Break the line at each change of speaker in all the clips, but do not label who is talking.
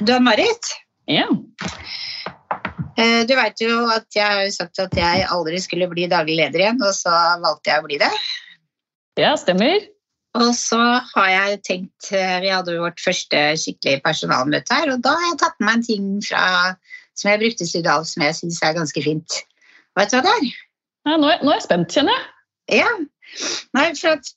Du Ann-Marit,
Ja.
eh, du vet jo at jeg har sagt at jeg aldri skulle bli daglig leder igjen, og så valgte jeg å bli det.
ja, stemmer.
Og så har jeg tenkt eh, Vi hadde jo vårt første skikkelig personalmøte her, og da har jeg tatt med meg en ting fra, som jeg brukte i av, som jeg syns er ganske fint. Vet du hva det er?
Ja, nå, er, nå er jeg spent, kjenner jeg.
Ja. Nei, for at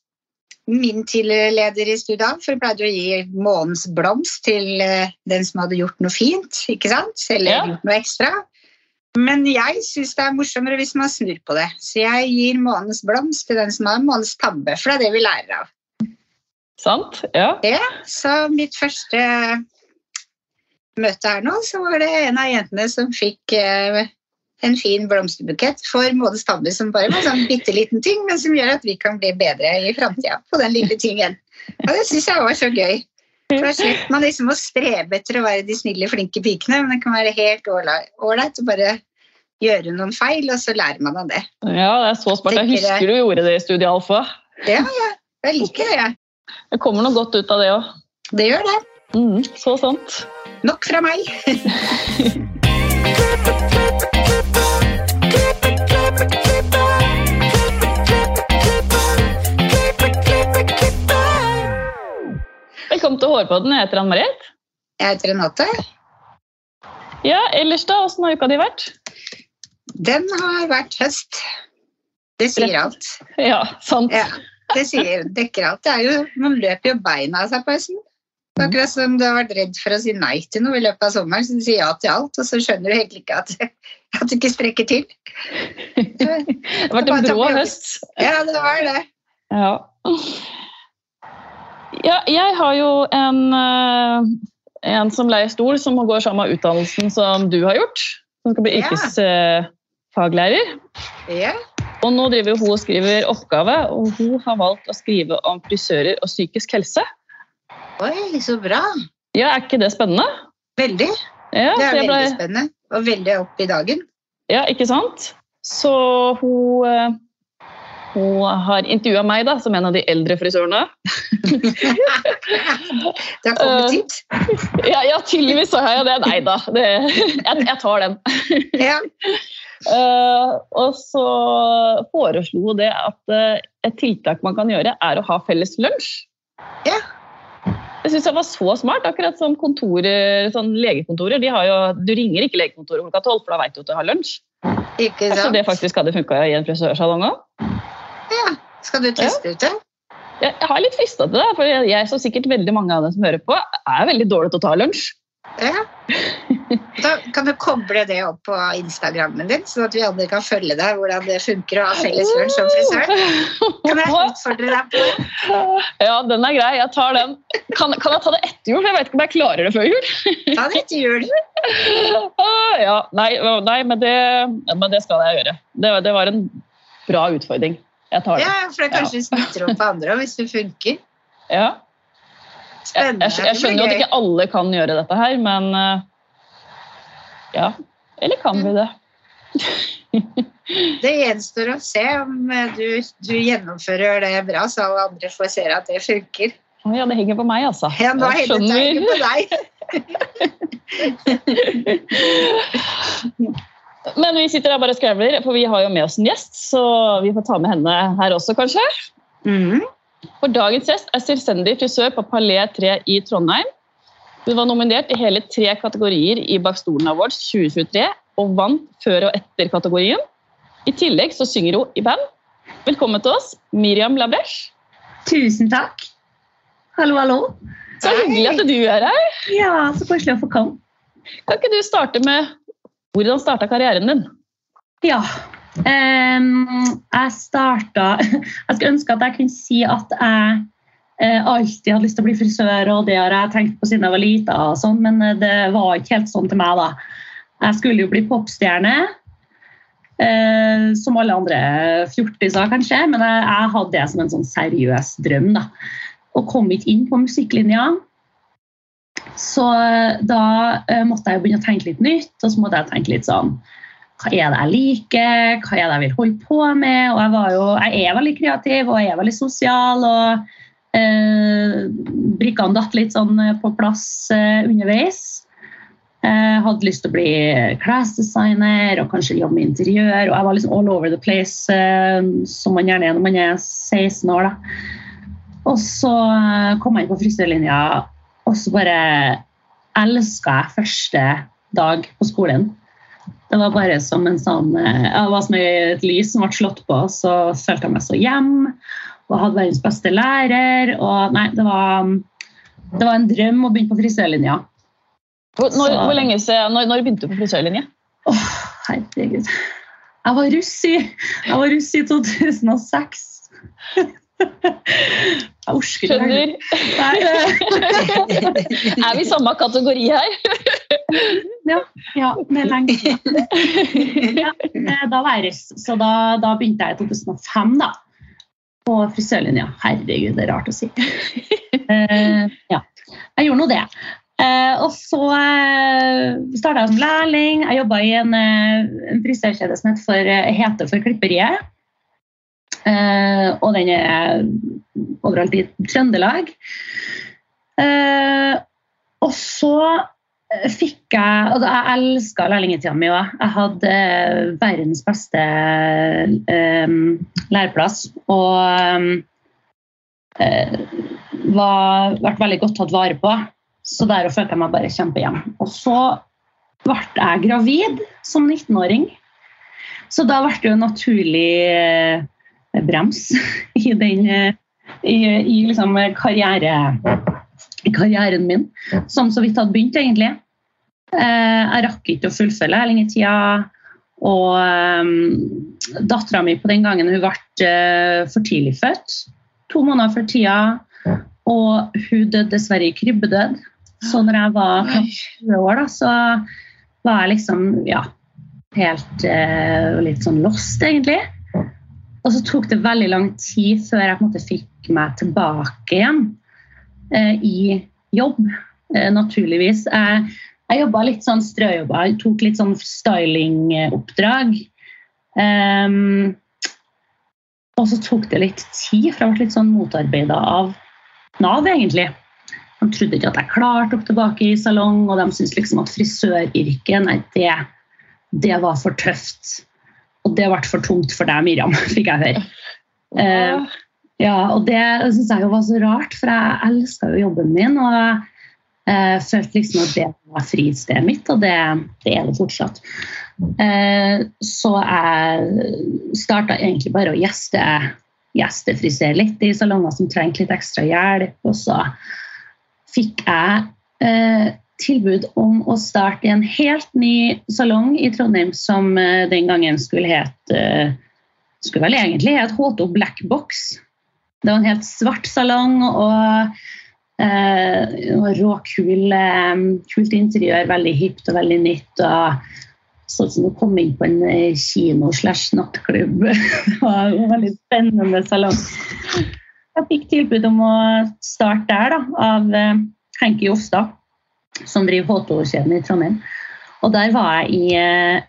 min tidligere leder i Studal for pleide å gi månens blomst til eh, den som hadde gjort noe fint, ikke sant? Eller
Ja.
gjort noe ekstra. Men jeg syns det er morsommere hvis man snur på det. Så jeg gir månens blomst til den som har månens tabbe, for det er det vi lærer av.
Sant? Ja.
Så mitt første møte her nå, så var det en av jentene som fikk eh, en fin blomsterbukett for månedens tabbe, som bare var en sånn bitte liten ting, men som gjør at vi kan bli bedre i framtida på den lille tingen. Og det syns jeg var så gøy. For Da slipper man liksom å strebe etter å være de snille, flinke pikene, men det kan være helt ålreit å bare gjøre noen feil, og så lærer man av det.
ja, det er så smart. Jeg husker du gjorde det i Studie Alfa.
Ja, ja. Jeg liker det, jeg.
Det kommer noe godt ut av det òg.
Det gjør det.
Mm, så sant.
Nok fra meg.
Velkommen til Hårpodden. Jeg heter Ann-Marit.
Jeg heter Renate.
Ja, ellers da, Åssen har uka di vært?
Den har vært høst. Det sier alt.
Ja, sant.
Ja, det sier, dekker alt. Det er jo, man løper jo beina av seg på høsten. Er akkurat som du har vært redd for å si nei til noe i løpet av sommeren, så du sier ja til alt, og så skjønner du egentlig ikke at, at du ikke strekker til.
Det har vært en brå høst.
Ja, det var det.
Ja. Ja, jeg har jo en, eh, en som leier stol, som går samme utdannelsen som du har gjort. Som skal bli
Ja.
yrkesfaglærer.
Ja.
Og nå driver hun og skriver oppgave, og hun har valgt å skrive om frisører og psykisk helse.
Oi, så bra.
Ja, Er ikke det spennende?
Veldig.
Ja,
Det er
ble,
veldig spennende. Og veldig opp i dagen.
ja ikke sant? Så hun, eh, hun har intervjua meg da, som en av de eldre frisørene.
Det har kommet hit.
Ja, ja tydeligvis så har jeg det. Nei da, det, jeg, jeg tar den.
Ja.
uh, og så foreslo hun det at uh, et tiltak man kan gjøre, er å ha felles lunsj.
Ja.
Det syns jeg var så smart. Akkurat som kontorer, sånn legekontorer. De har jo, du ringer ikke legekontoret klokka tolv, for da vet du at du har lunsj.
Ikke sant?
det faktisk hadde funka i en frisørsalong òg?
Ja. Skal du teste ut det?
Jeg, jeg har litt frista til det, for jeg, jeg, som sikkert veldig mange av dem som hører på, er veldig dårlig til å ta lunsj.
Ja. Da kan du koble det opp på Instagrammen din, sånn at vi andre kan følge deg hvordan det funker å ha felles lunsj som frisør. Kan jeg utfordre deg på det?
Ja, den er grei. Jeg tar den. Kan, kan jeg ta det etter jul? Jeg vet ikke om jeg klarer det før jul.
Ta det etter jul.
Ah, ja, nei, nei men, det, men det skal jeg gjøre. Det, det var en bra utfordring. Jeg tar
Ja, for det kanskje smitter opp på andre hvis det funker.
Ja. Jeg,
Spennende.
jeg, jeg skjønner jo at ikke alle kan gjøre dette her, men eh, ja. Eller kan vi det?
Det gjenstår å se om eh, du, du gjennomfører det bra, så alle andre får se at det funker.
Å Ja, det henger på meg, altså.
Ja, nå
Jeg
det ikke på deg.
Men vi sitter her bare og skravler, for vi har jo med oss en gjest, så vi får ta med henne her også, kanskje.
Mm.
For dagens gjest er selvstendig frisør på Palais 3 i Trondheim. Hun var nominert i hele tre kategorier i Bak stolen Awards 2023 og vant før og etter kategorien. I tillegg så synger hun i band. Velkommen til oss, Miriam Labresh.
Tusen takk. Hallo, hallo.
Så hyggelig at du er her.
Ja, så koselig å få komme.
Kan ikke du starte med hvordan starta karrieren din?
Ja. um, jeg starta Jeg skulle ønske at jeg kunne si at jeg uh, alltid hadde lyst til å bli frisør, og det har jeg tenkt på siden jeg var lita, sånn, men eh, det var ikke helt sånn til meg, da. Jeg skulle jo bli popstjerne. Uh, som alle andre fjortiser, kanskje, men jeg, jeg hadde det som en sånn seriøs drøm. da. Og kom ikke inn på musikklinja. Så eh, da eh, måtte jeg begynne å tenke litt nytt, og så måtte jeg tenke litt sånn Hva er det jeg liker? Hva er det jeg vil holde på med? Og jeg, jo, jeg er veldig kreativ og jeg er veldig sosial. og eh, Brikkene datt litt sånn eh, på plass eh, underveis. Jeg hadde lyst til å bli klesdesigner og kanskje jobbe med interiør. og Jeg var liksom all over the place, eh, som man gjerne er når man er 16 år. da. Og så kom jeg inn på frisørlinja, og så bare elska jeg første dag på skolen. Det var bare som en sånn, eh, det var som et lys som ble slått på. Så følte jeg meg så hjem og hadde verdens beste lærer. og nei, det var, det var en drøm å begynne på frisørlinja.
Hvor, når,
Så-
hvor lenge siden, når, når begynte du på frisørlinja?
Oh, herregud. Jeg var russ i, jeg var russ i 2006.
Skjønner. Er vi i samme kategori her?
Ja, det er lenge siden. Ja, da var jeg russ, så da, da begynte jeg i 2005 da, på frisørlinja. Herregud, det er rart å si. Eh, ja, jeg gjorde nå det. Eh, og så eh, starta jeg som lærling. Jeg jobba i en, en frisørkjede som heter for, heter for Klipperiet. Eh, og den er overalt i Trøndelag. Eh, og så fikk jeg og Jeg elska lærlingtida mi òg. Jeg hadde eh, verdens beste læreplass. Og var, vært veldig godt tatt vare på. Så der følte jeg meg bare kjempehjem. Og så ble jeg gravid som 19-åring. Så da ble det jo naturlig brems i den eh, i, i liksom karriere, karrieren min, som så vidt hadde begynt, egentlig. Eh, jeg rakk ikke å fullføre lærlingtida. Og um, dattera mi på den gangen hun ble eh, for tidlig født. To måneder før tida. Og hun døde dessverre i krybbedød. Så når jeg var 20 år, da, så var jeg liksom ja, helt uh, litt sånn lost, egentlig. Og så tok det veldig lang tid før jeg på en måte fikk meg tilbake igjen eh, i jobb, eh, naturligvis. Jeg, jeg jobba litt sånn strøjobba, jeg tok litt sånn stylingoppdrag. Um, og så tok det litt tid, for jeg ble litt sånn motarbeida av Nav, egentlig. De trodde ikke at jeg klarte gå tilbake i salong, og de syntes liksom at frisøryrket nei, det, det var for tøft. Og det ble for tungt for deg, Miriam, fikk jeg høre. Uh, ja, og det syns jeg var så rart, for jeg elska jo jobben min. Og jeg følte liksom at det var fristedet mitt, og det, det er det fortsatt. Uh, så jeg starta egentlig bare å gjeste, gjestefrisere litt i salonger som trengte litt ekstra hjelp. Og så fikk jeg tilbud om å starte en helt ny salong i Trondheim som eh, den gangen skulle het eh, skulle vel egentlig het H2 Black Box. Det var en helt svart salong og eh, råkul eh, kult interiør, veldig hipt og veldig nytt. og Sånn som å komme inn på en kino slash nattklubb. Det var en veldig spennende salong. Jeg fikk tilbud om å starte der da, av Henki Jofstad, som driver H2-kjeden i Trondheim. Og der var jeg i eh,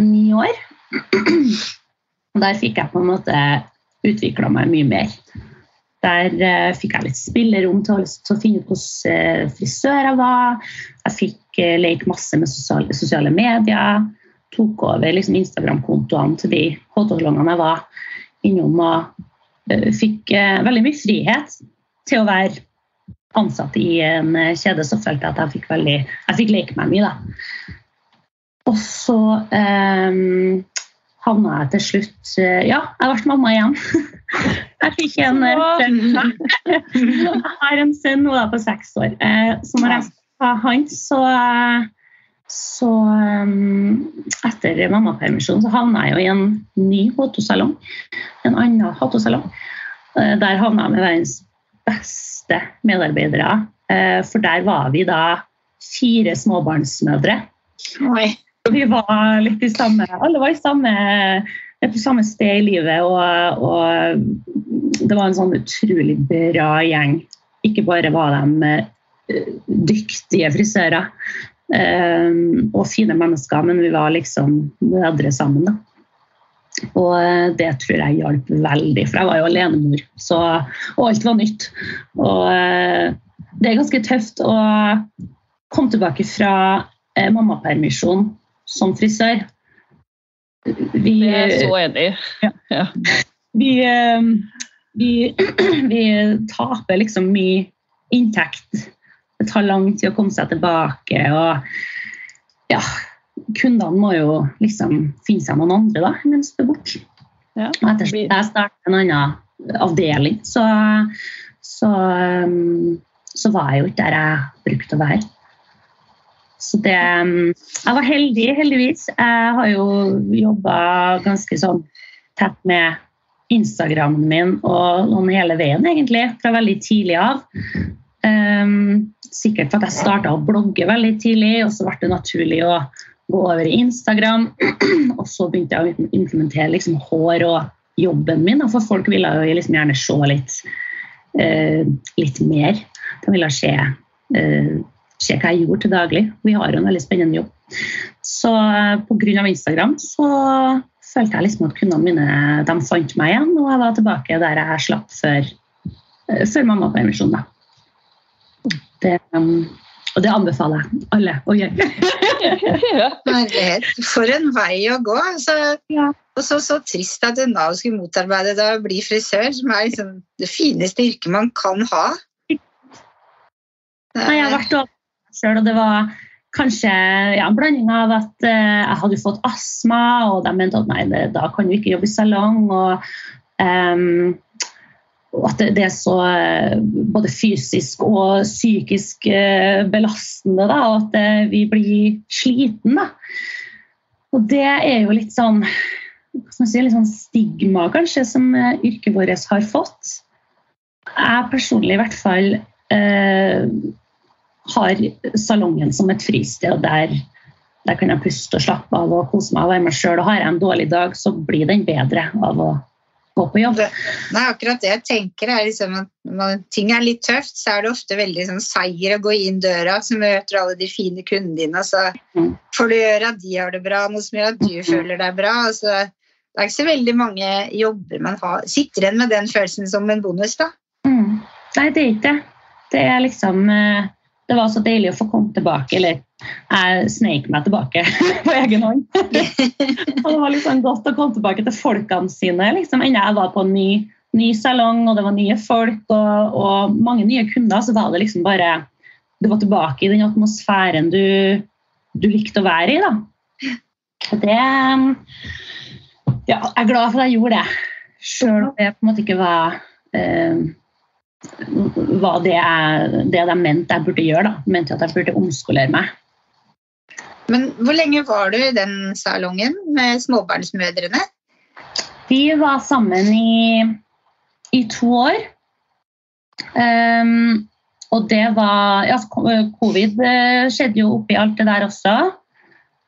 ni år. Og der fikk jeg på en måte utvikla meg mye mer. Der eh, fikk jeg litt spillerom til, til å finne ut hvordan eh, frisør jeg var. Jeg fikk eh, leke masse med sosiale, sosiale medier. Tok over liksom, Instagram-kontoene til de H2-salongene jeg var innom. Og eh, fikk eh, veldig mye frihet til å være ansatt i en eh, kjede. Så følte jeg at jeg fikk, veldig, jeg fikk leke meg mye. da. Og så eh, havna jeg til slutt eh, Ja, jeg ble mamma igjen. Jeg fikk en eh. Jeg har en sønn nå da på seks år. Så når jeg sa han, så så um, etter mammapermisjonen så havna jeg jo i en ny H2-salong. En annen H2-salong. Eh, Der havna jeg med verdens beste medarbeidere. Eh, For der var vi da fire småbarnsmødre.
Oi.
Vi var litt i samme Alle var i samme, på samme sted i livet, og, og det var en sånn utrolig bra gjeng. Ikke bare var de eh, dyktige frisører eh, og fine mennesker, men vi var liksom mødre sammen. da. Og eh, det tror jeg hjalp veldig, for jeg var jo alenemor, så, og alt var nytt. Og eh, det er ganske tøft å komme tilbake fra eh, mammapermisjon som frisør. Vi,
Det er så enig i. Ja.
vi, vi, vi taper liksom mye inntekt. Det tar lang tid å komme seg tilbake. Og ja, kundene må jo liksom finne seg noen andre da, mens du er borte.
Ja.
Etter
at
jeg startet en annen avdeling, så, så, um, så var jeg jo ikke der jeg brukte å være. Så det um, Jeg var heldig, heldigvis. Jeg har jo jobba ganske sånn tett med Instagramen min og noen hele veien, egentlig, fra veldig tidlig av. Um, sikkert for at jeg starta å blogge veldig tidlig, og så ble det naturlig å gå over i Instagram. og så begynte jeg å implementere liksom hår og jobben min, for folk ville jo liksom gjerne se litt, uh, litt mer. De ville se, uh, se hva jeg gjorde til daglig. Vi har jo en veldig spennende jobb. Så uh, pga. Instagram så følte jeg liksom at kundene mine de fant meg igjen, og jeg var tilbake der jeg slapp før, uh, før mammapermisjon. Det, um, og det anbefaler jeg alle å gjøre.
Herlighet. For en vei å gå. Så,
Ja.
og så, så trist at Nav skulle motarbeide det å bli frisør, som er liksom det fineste yrket man kan ha.
Nei, jeg har vært over selv, og det var kanskje ja, en blanding av at eh, jeg hadde fått astma, og de mente at nei, det, da kan du ikke jobbe i salong. Og, ehm, og at det, er så eh, både fysisk og psykisk eh, belastende, da, og at eh, vi blir sliten. Da. Og det er jo litt sånn, si, litt sånn stigma, kanskje, som yrket vårt har fått. Jeg personlig i hvert fall eh, har salongen som et fristed. Der, der kan jeg puste og slappe av og kose meg og være meg sjøl. Har jeg en dårlig dag, så blir den bedre av å gå på jobb.
Det, nei, akkurat det jeg tenker er liksom at når ting er litt tøft, så er det ofte veldig sånn seier å gå inn døra, så møter du alle de fine kundene dine, så
Mm.
får du gjøre at de har det bra, noe som gjør at du føler deg bra. Altså, det er ikke så veldig mange jobber man har, sitter igjen med den følelsen som en bonus. da.
Mm. Nei, det er ikke det. Det er liksom eh, Det var så deilig å få komme tilbake. Eller jeg sneik meg tilbake på egen hånd. og det var liksom godt å komme tilbake til folkene sine. liksom, Enda jeg var på en ny, ny salong, og det var nye folk og, og mange nye kunder, så var det liksom bare Du var tilbake i den atmosfæren du, du likte å være i. da. Det Ja, jeg er glad for at jeg gjorde det. Sjøl om det på en måte ikke var eh, var det, jeg, det de mente jeg burde gjøre. da. De mente at jeg burde omskolere meg.
Men hvor lenge var du i den salongen med småbarnsmødrene?
Vi var sammen i, i to år. Um, og det var ja, Covid eh, skjedde jo oppi alt det der også.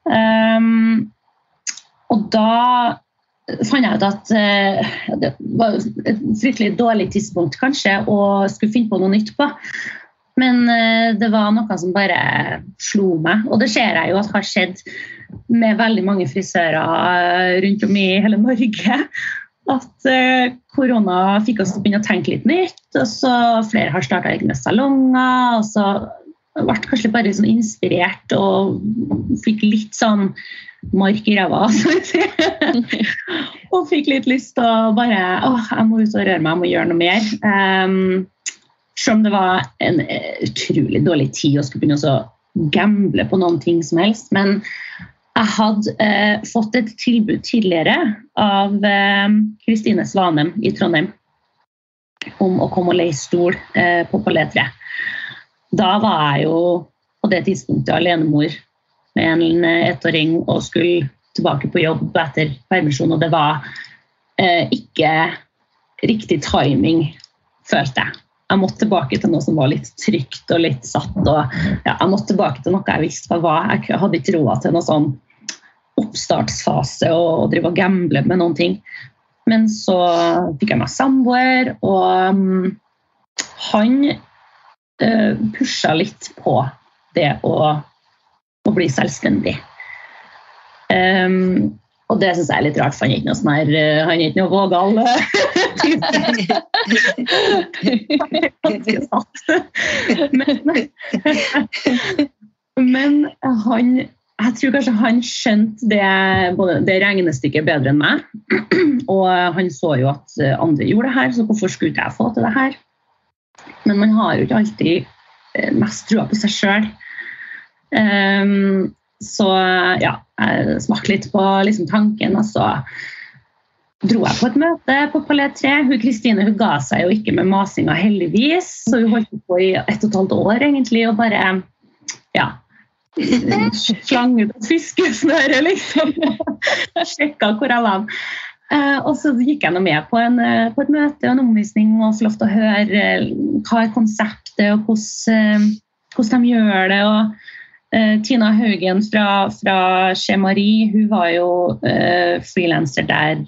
Um, og da fant jeg ut at uh, det var et fryktelig dårlig tidspunkt kanskje å skulle finne på noe nytt på. Men eh, det var noe som bare slo meg. Og det ser jeg jo at har skjedd med veldig mange frisører eh, rundt om i hele Norge. At eh, korona fikk oss til å begynne å tenke litt nytt. og så Flere har starta egne salonger. og så ble kanskje bare sånn inspirert og fikk litt sånn mark i ræva. og fikk litt lyst til å bare åh, jeg må ut og røre meg, jeg må gjøre noe mer. Um, selv om det var en eh, utrolig dårlig tid å skulle begynne å gamble på noen ting som helst. Men jeg hadde eh, fått et tilbud tidligere av eh, Kristine Svanem i Trondheim om å komme og leie stol eh, på Palais 3. Da var jeg jo på det tidspunktet alenemor med en eh, ettåring og skulle tilbake på jobb etter permisjon, og det var eh, ikke riktig timing, følte jeg. Jeg måtte tilbake til noe som var litt trygt og litt satt. og ja, Jeg måtte tilbake til noe jeg visste hva var. Jeg hadde ikke råd til noen sånn oppstartsfase og, og drive og gamble med noen ting. Men så fikk jeg meg samboer, og um, han uh, pusha litt på det å, å bli selvstendig. Um, og det syns jeg er litt rart, for han er ikke noe sånn her, uh, han er ikke noe vågal. Men, Men han, jeg tror kanskje han skjønte det, det regnestykket bedre enn meg. Og han så jo at andre gjorde det her, så hvorfor skulle jeg få til det her? Men man har jo ikke alltid eh, mest trua på seg sjøl. Um, så ja, jeg smakte litt på liksom, tanken, og så dro jeg på et møte på Palet 3. Hun Kristine hun ga seg jo ikke med masinga, heldigvis. Så hun holdt på i ett og et halvt år egentlig og bare ja, slang ut et fiskesnøre, liksom. Sjekka hvor jeg var. Uh, og så gikk jeg med på, en, uh, på, et møte og en omvisning og få lov til å høre uh, hva er konseptet og hvordan, hvordan de gjør det. og Tina Haugen fra, fra Chez Marie hun var jo frilanser der.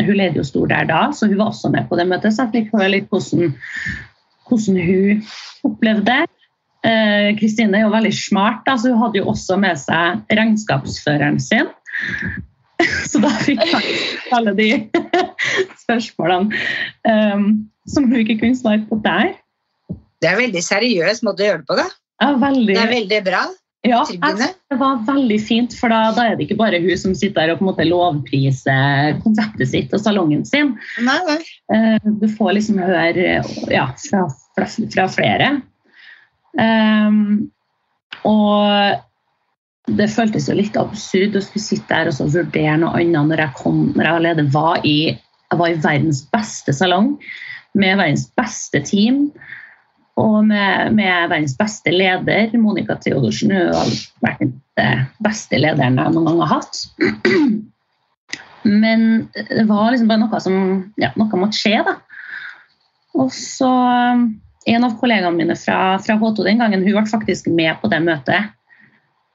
Hun leder jo stor der da, så hun var også med på det møtet. Så jeg fikk høre litt hvordan, hvordan hun opplevde det. Kristine er jo veldig smart, da, så hun hadde jo også med seg regnskapsføreren sin. Så da fikk jeg alle de spørsmålene um, som hun ikke kunne svare på der.
Det er veldig seriøs måte å gjøre det på, da.
Ja, veldig.
Det er veldig bra.
Ja, det var veldig fint, for da, da, er det ikke bare hun som sitter der og på en måte lovpriser konseptet sitt og salongen sin.
Nei, nei.
Uh, du får liksom høre ja, fra, fra, fra flere. Um, og det føltes jo litt absurd å skulle sitte der og vurdere noe annet når jeg, kom, når jeg allerede var i, jeg var i verdens beste salong med verdens beste team. Og med, med verdens beste leder, Monica Theodorsen. Hun har vært den beste lederen jeg noen gang har hatt. Men det var liksom bare noe som ja, noe måtte skje, da. Og så En av kollegaene mine fra, fra H2 den gangen, hun ble faktisk med på det møtet.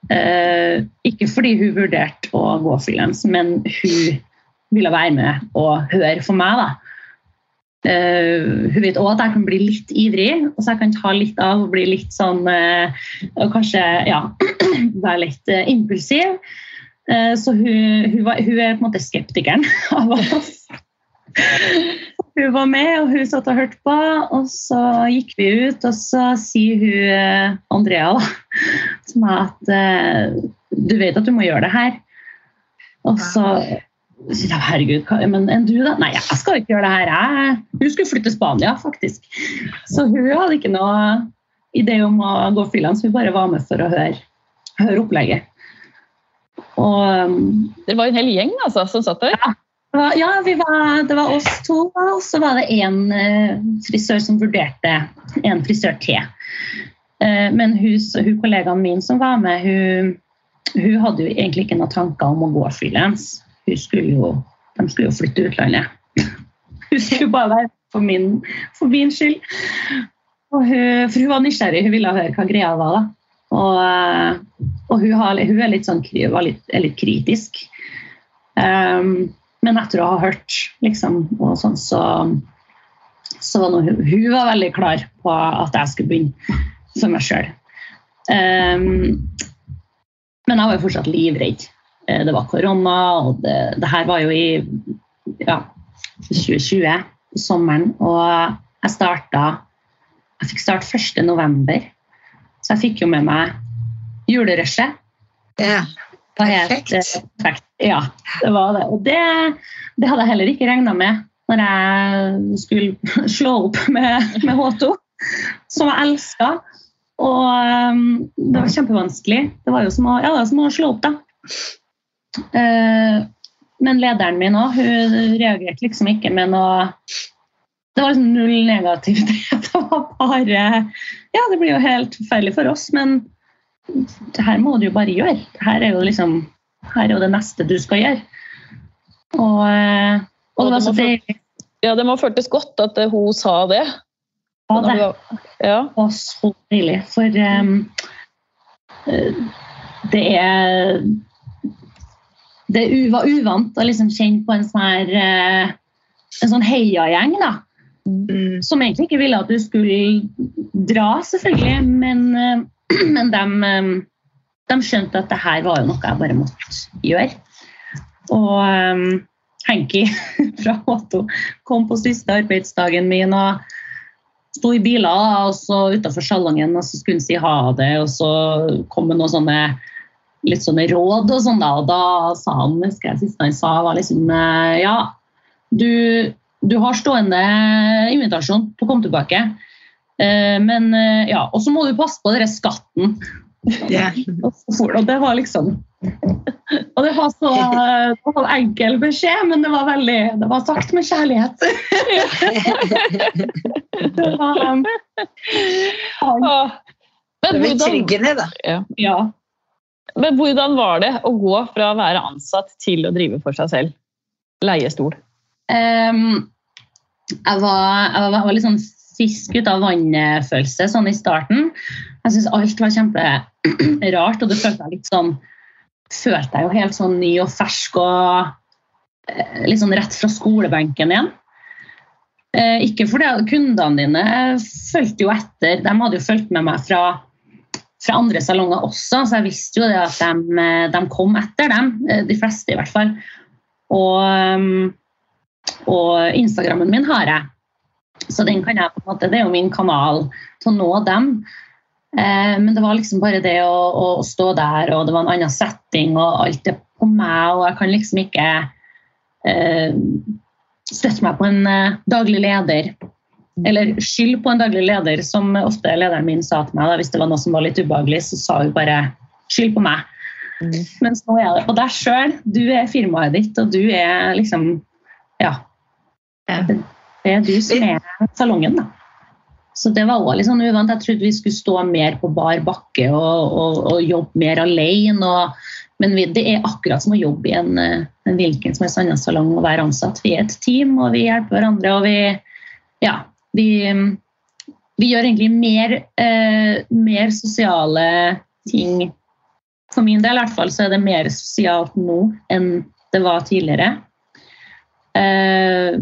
Uh, ikke fordi hun vurderte å gå frilans, men hun ville være med og høre for meg. da. Uh, hun vet òg at jeg kan bli litt ivrig, og så jeg kan ta litt av og bli litt sånn uh, Og kanskje ja, være litt impulsiv. så hun, hun, var, hun, er på en måte skeptikeren av oss. Hun var med, og hun satt og hørte på. Og så gikk vi ut, og så sier hun Andrea da, til meg at du vet at du må gjøre det her. Og så sier jeg herregud, men enn du, da? Nei, jeg skal ikke gjøre det her. Jeg, hun skulle flytte til Spania, faktisk. Så hun hadde ikke noe idé om å gå frilans, hun bare var med for å høre, høre opplegget.
Og, um, det var en hel gjeng altså, som satt der?
Ja, ja, var, det var oss to, og så var det én eh, frisør som vurderte en frisør til. Eh, men hun, hun, kollegaen min som var med, hun, hun, hadde jo egentlig ikke noen tanker om å gå frilans. Hun skulle jo, de skulle jo flytte utlandet. Hun skulle bare være for min, for min skyld. Hun, for hun var nysgjerrig, hun ville høre hva greia var. da. Og, eh, og hun, har, hun, er litt sånn, var litt, er litt kritisk. Um, men etter å ha hørt, liksom, og sånn, så, så var hun, hun var veldig klar på at jeg skulle begynne for meg sjøl. Um, ehm, men jeg var jo fortsatt livredd. Eh, det var korona, og det, det her var jo i ja, 2020, sommeren. Og jeg starta Jeg fikk starte 1.11., så jeg fikk jo med meg julerushet.
Ja.
Perfekt. perfekt. Ja, det var det. Og det, det hadde jeg heller ikke regna med når jeg skulle slå opp med, med H2, som jeg elska. Og um, det var kjempevanskelig. Det var jo som å, ja, som å slå opp, da. Uh, men lederen min òg, hun reagerte liksom ikke med noe Det var liksom null negativitet. Det var bare Ja, det blir jo helt forferdelig for oss, men det her må du jo bare gjøre. Her er jo liksom her er jo det neste du skal gjøre. Og, eh, og,
det det, må deilig. ja, det må føltes godt at eh, hun sa det.
Ja, det ja. var så deilig. For um, det er Det var uvant å liksom kjenne på en sånn her en sånn heiagjeng, da. Mm. Som egentlig ikke ville at du skulle dra, selvfølgelig, men men de, eh, de, skjønte at det her var jo noe jeg bare måtte gjøre. Og um, Henki fra H2 kom på siste arbeidsdagen min og sto i biler og så utenfor salongen og så skulle han si ha det, og så kom det noen sånne litt sånne råd og sånn da, og da sa han, husker jeg siste han sa, var liksom eh, ja, du, du har stående invitasjon på å komme tilbake, eh, men eh, ja, og så må du passe på denne skatten.
Yeah.
Og det var liksom Og det var så det var en enkel beskjed, men det var veldig Det var sagt med kjærlighet. Det var, um.
Men
Det var
betryggende,
tryggende, da.
ja. Men hvordan var det å gå fra å være ansatt til å drive for seg selv? Leiestol.
Um, jeg, var, jeg, var, litt sånn fisk ut av vannet-følelse sånn i starten. Jeg syntes alt var kjemperart, og det følte jeg litt sånn Følte jeg jo helt sånn ny og fersk og eh, litt sånn rett fra skolebenken igjen. Eh, ikke fordi kundene dine fulgte jo etter, de hadde jo fulgt med meg fra, fra andre salonger også, så jeg visste jo det at de, eh, de kom etter dem, eh, de fleste i hvert fall. Og um, og Instagrammen min har jeg. Så den kan jeg på en måte, det er jo min kanal til å nå dem. Eh, men det var liksom bare det å, å stå der, og det var en annen setting, og alt er på meg, og jeg kan liksom ikke eh, støtte meg på en eh, daglig leder. Eller skyld på en daglig leder, som ofte lederen min sa til meg. Da, hvis det var noe som var litt ubehagelig, så sa hun bare 'skyld på meg'. Mens nå er det på deg sjøl. Du er firmaet ditt, og du er liksom Ja. Det, det er du som er salongen, da. Så det var også litt sånn uvant. Jeg trodde vi skulle stå mer på bar bakke og, og, og jobbe mer alene. Og, men vi, det er akkurat som å jobbe i en, en hvilken som helst annen salong og være ansatt. Vi er et team, og vi hjelper hverandre. og vi, ja, vi, vi gjør egentlig mer, eh, mer sosiale ting. For min del i hvert fall, så er det mer sosialt nå enn det var tidligere. Eh,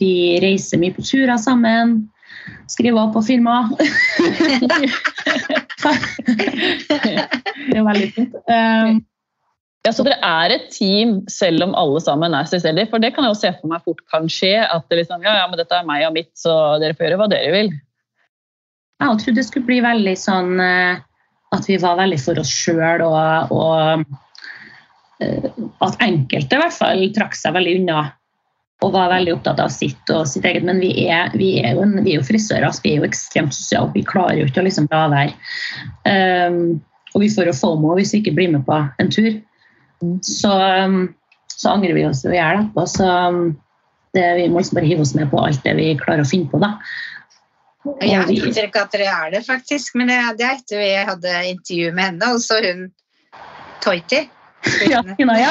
vi reiser mye på turer sammen. Skriver opp på firma. det er veldig fint. Eh,
Ja, så dere er et team selv om alle sammen er selvstendige? For det kan jeg jo se for meg fort kan skje. At det liksom, ja, ja, men dette er meg og mitt, så dere får gjøre hva dere vil.
jeg trodde det skulle bli veldig sånn eh, at vi var veldig for oss sjøl, og, og eh, at enkelte i hvert fall trakk seg veldig unna og var veldig opptatt av sitt og sitt eget. Men vi er, vi er, jo, vi er jo frisører, altså vi er jo ekstremt sosiale. Vi klarer jo ikke å liksom la være. Um, og vi får jo FOMO hvis vi ikke blir med på en tur. Så, um, så angrer vi oss jo i hjel etterpå. Så um, det, vi må liksom bare hive oss med på alt det vi klarer å finne på, da.
Jeg tror ikke at dere er det, faktisk. Men det, det er etter vi hadde intervju med henne, og så hun Toiti.
Ja, ja.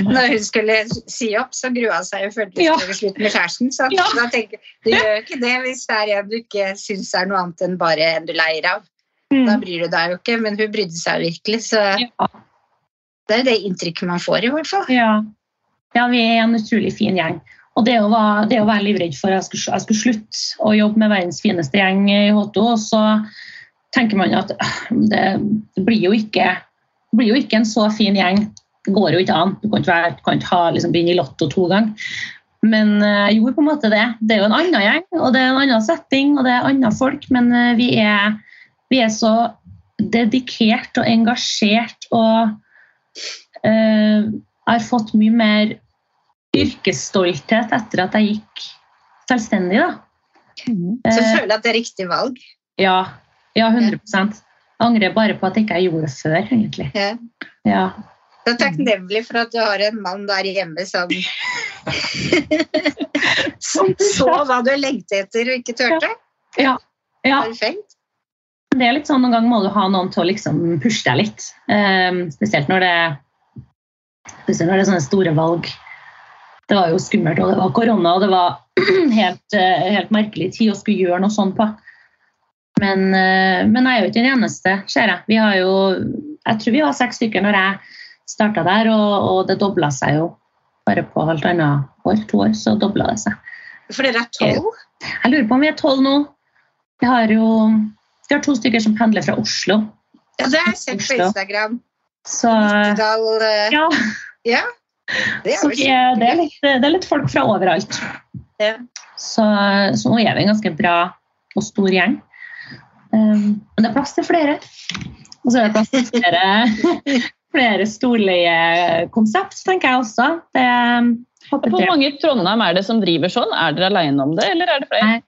Når hun skulle si opp, så grua hun seg og følte
Ja.
skulle slutte med kjæresten. Så
Ja.
da tenker du gjør ikke det hvis det er en du ikke syns er noe annet enn bare en du leier av. Da bryr du deg jo ikke, men hun brydde seg virkelig. Så
Ja.
Det er det inntrykket man får, i hvert fall.
Ja. ja, vi er en utrolig fin gjeng. Og det å være, det å være livredd for at jeg skulle, jeg skulle slutte å jobbe med verdens fineste gjeng i H2, og så tenker man at øh, det, blir, jo ikke, blir jo ikke en så fin gjeng. Det går jo ikke an. Du kan ikke, være, kan ikke ha, liksom, begynne i Lotto to ganger. Men øh, jeg gjorde på en måte det. Det er jo en annen gjeng, og det er en annen setting, og det er andre folk, men øh, vi, er, vi er så dedikert og engasjert og øh, har fått mye mer yrkesstolthet etter at jeg gikk selvstendig. da.
Så føler du at det er riktig valg.
ja, ja, 100 Jeg angrer bare på at jeg ikke gjorde det før, egentlig.
Ja.
Ja.
er takknemlig for at du har en mann der hjemme som Som så hva du lengtet etter og ikke turte.
ja.
Perfekt.
Det er litt sånn, Noen ganger må du ha noen til å liksom pushe deg litt. Um, spesielt når det spesielt når det er sånne store valg. Det var jo skummelt, og det var korona, og det var helt, eh, helt merkelig tid å skulle gjøre noe sånt på. Men, eh, men jeg er jo ikke den eneste, ser jeg. Vi har jo, jeg tror vi var seks stykker når jeg starta der, og, og det dobla seg jo bare på halvannet år, to år, så dobla det seg.
For dere er tolv?
Jeg lurer på om vi er tolv nå. Vi har jo vi har to stykker som pendler fra Oslo.
Ja, det har jeg sett på Instagram.
Så
Nittedal uh,
ja,
Ja. Det
så
er
vi det, er litt, det er litt folk fra overalt.
Ja.
Så, så nå er vi en ganske bra og stor gjeng. Um, men det er plass til flere. Og så er det plass til flere, flere storleiekonsept, tenker jeg også. Det,
Hvor mange i Trondheim er det som driver sånn? Er dere alene om det, eller er det flere?
Nei,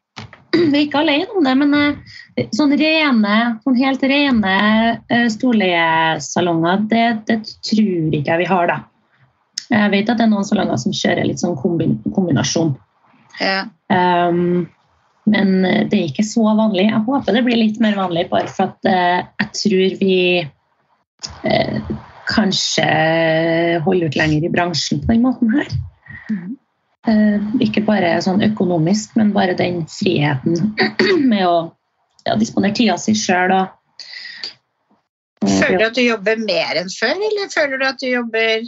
vi er ikke alene om det, men sånn rene, sånn helt rene uh, storleiesalonger, det, det, tror ikke jeg vi har, da. Jeg vet at det er noen salonger som kjører litt sånn kombin kombinasjon.
Ja.
Um, men det er ikke så vanlig. Jeg håper det blir litt mer vanlig, bare for at uh, jeg tror vi uh, kanskje holder ut lenger i bransjen på den måten her.
Mhm.
Uh, ikke bare sånn økonomisk, men bare den friheten med å ja, disponere tida si sjøl
Føler du at du jobber mer enn før, eller føler du at du jobber